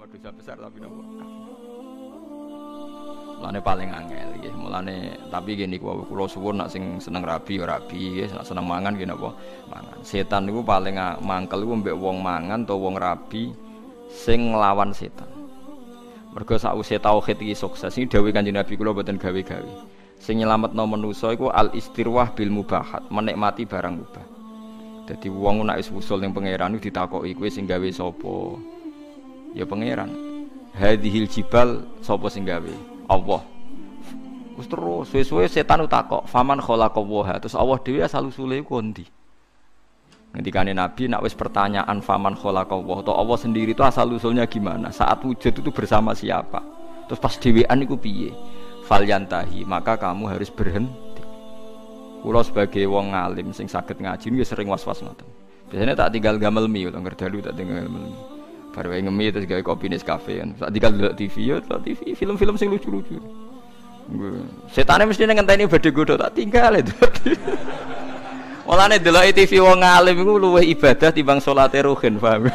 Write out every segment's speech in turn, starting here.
cuma dosa besar tapi nopo. Mulane paling angel ya. Mulane tapi gini kuwi kula suwun nak sing seneng rabi ya rabi, ya nak seneng mangan gini apa mangan. Setan niku paling mangkel iku mbek wong mangan atau wong rabi sing nglawan setan. Mergo sakwise tauhid iki sukses iki dawuh Kanjeng Nabi kula boten gawe-gawe. Sing nyelametno manusa iku al istirwah bil mubahat, menikmati barang mubah. Dadi wong nek wis usul ning pangeran ditakoki kowe sing gawe sapa? Ya pangeran. Hadhil jibal sapa sing gawe? Allah. Terus terus suwe-suwe setan utakok, faman khalaqallaha. Terus Allah dhewe asal usule iku ndi? Ngendikane Nabi nak wis pertanyaan faman khalaqallah atau Allah sendiri itu asal usulnya gimana? Saat wujud itu bersama siapa? Terus pas dhewean iku piye? Falyantahi, maka kamu harus berhenti. Kulo sebagai wong ngalim sing sakit ngaji ya sering was-was ngoten. Biasanya tak tinggal gamel mi, ngerdalu tak tinggal gamel mi. Baru ngemi terus gawe kopi kafe kan. Saat tinggal dulu TV ya, TV film-film sing lucu-lucu. Setannya mesti ngenteni badhe godho tak tinggal itu. Mulane delok TV wong alim iku luwih ibadah timbang salate ruhin, paham?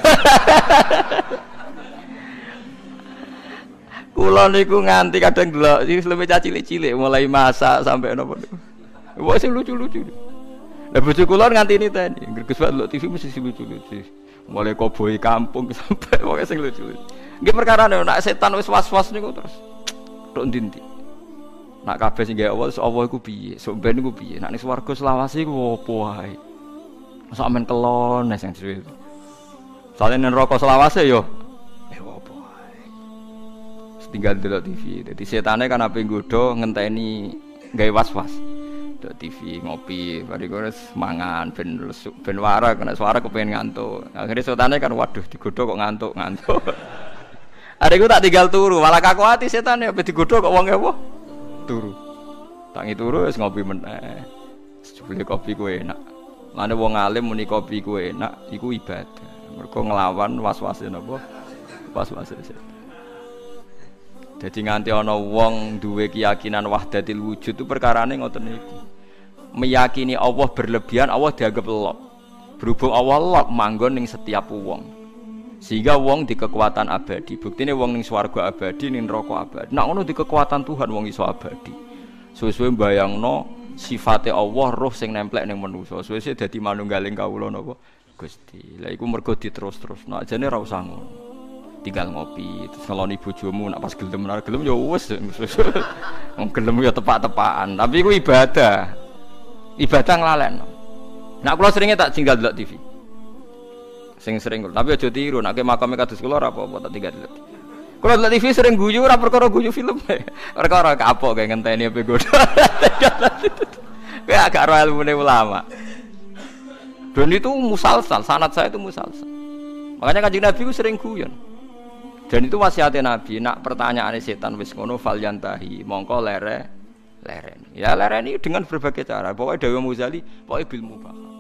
Kula niku nganti kadang delok iki lebih cilik-cilik mulai masak sampai napa niku. Wah sing lucu-lucu. Lah bojo nganti ini tadi, Gus delok TV mesti lucu-lucu mulai koboi kampung sampai pokoknya sing lucu nggih perkara nek setan wis was-was niku terus tok ndi nak kabeh sing gawe Allah Allah iku piye? Sok ben iku piye? Nak ning swarga selawase iku opo wae? Masa men kelon sing dhewe soalnya ning neraka selawase yo eh opo wae? Tinggal delok TV dadi setane kan ape nggodho ngenteni gawe was-was Dok TV ngopi, bari wis mangan ben lesuk ben wara kena suara kepengen ngantuk. Akhirnya sotane kan waduh digodho kok ngantuk-ngantuk. Adekku tak tinggal turu, malah kaku hati setan ya digodho kok wong apa? Turu. Tangi turu wis ngopi meneh. Jebule kopi ku enak. Lane wong alim muni kopi ku enak, iku ibadah. Mergo nglawan was-wase napa? Was-wase setan. Jadi nganti ana wong duwe keyakinan wahdatil wujud itu perkarane ngoten niku. Meyakini Allah berlebihan, Allah dianggap lok. Berhubung Allah lok manggon ning setiap wong. Sehingga wong di kekuatan abadi. Buktine wong ning swarga abadi, ning neraka abadi. Nak ngono di kekuatan Tuhan wong iso abadi. Suwe-suwe bayangno sifate Allah roh sing nemplek ning manusa. Suwe-suwe dadi manunggaling kawula napa Gusti. Lah iku mergo diterus-terus. Nak jane ra usah ngono tinggal ngopi. Terus ngeloni bojomu nak pas gelem ora gelem ya wis. Wong gelem ya tepak-tepakan. Tapi iku ibadah. Ibadah nglalekno. Nak kula seringnya tak tinggal delok TV sing sering tapi aja tiru nak ke makame kados kula ora apa-apa tak tinggal delok kalau delok TV sering guyu ora perkara guyu film. Perkara kapok kayak ngenteni apa godo kayak agak royal ilmu ulama. Dan itu musalsal sanat saya itu musalsal. Makanya kanjeng Nabi sering guyon dan itu wasiatnya Nabi, nak pertanyaan setan wis ngono fal yantahi, mongko lere leren. Ya leren ini dengan berbagai cara. Pokoknya Dewa Muzali, pokoknya bil mubah.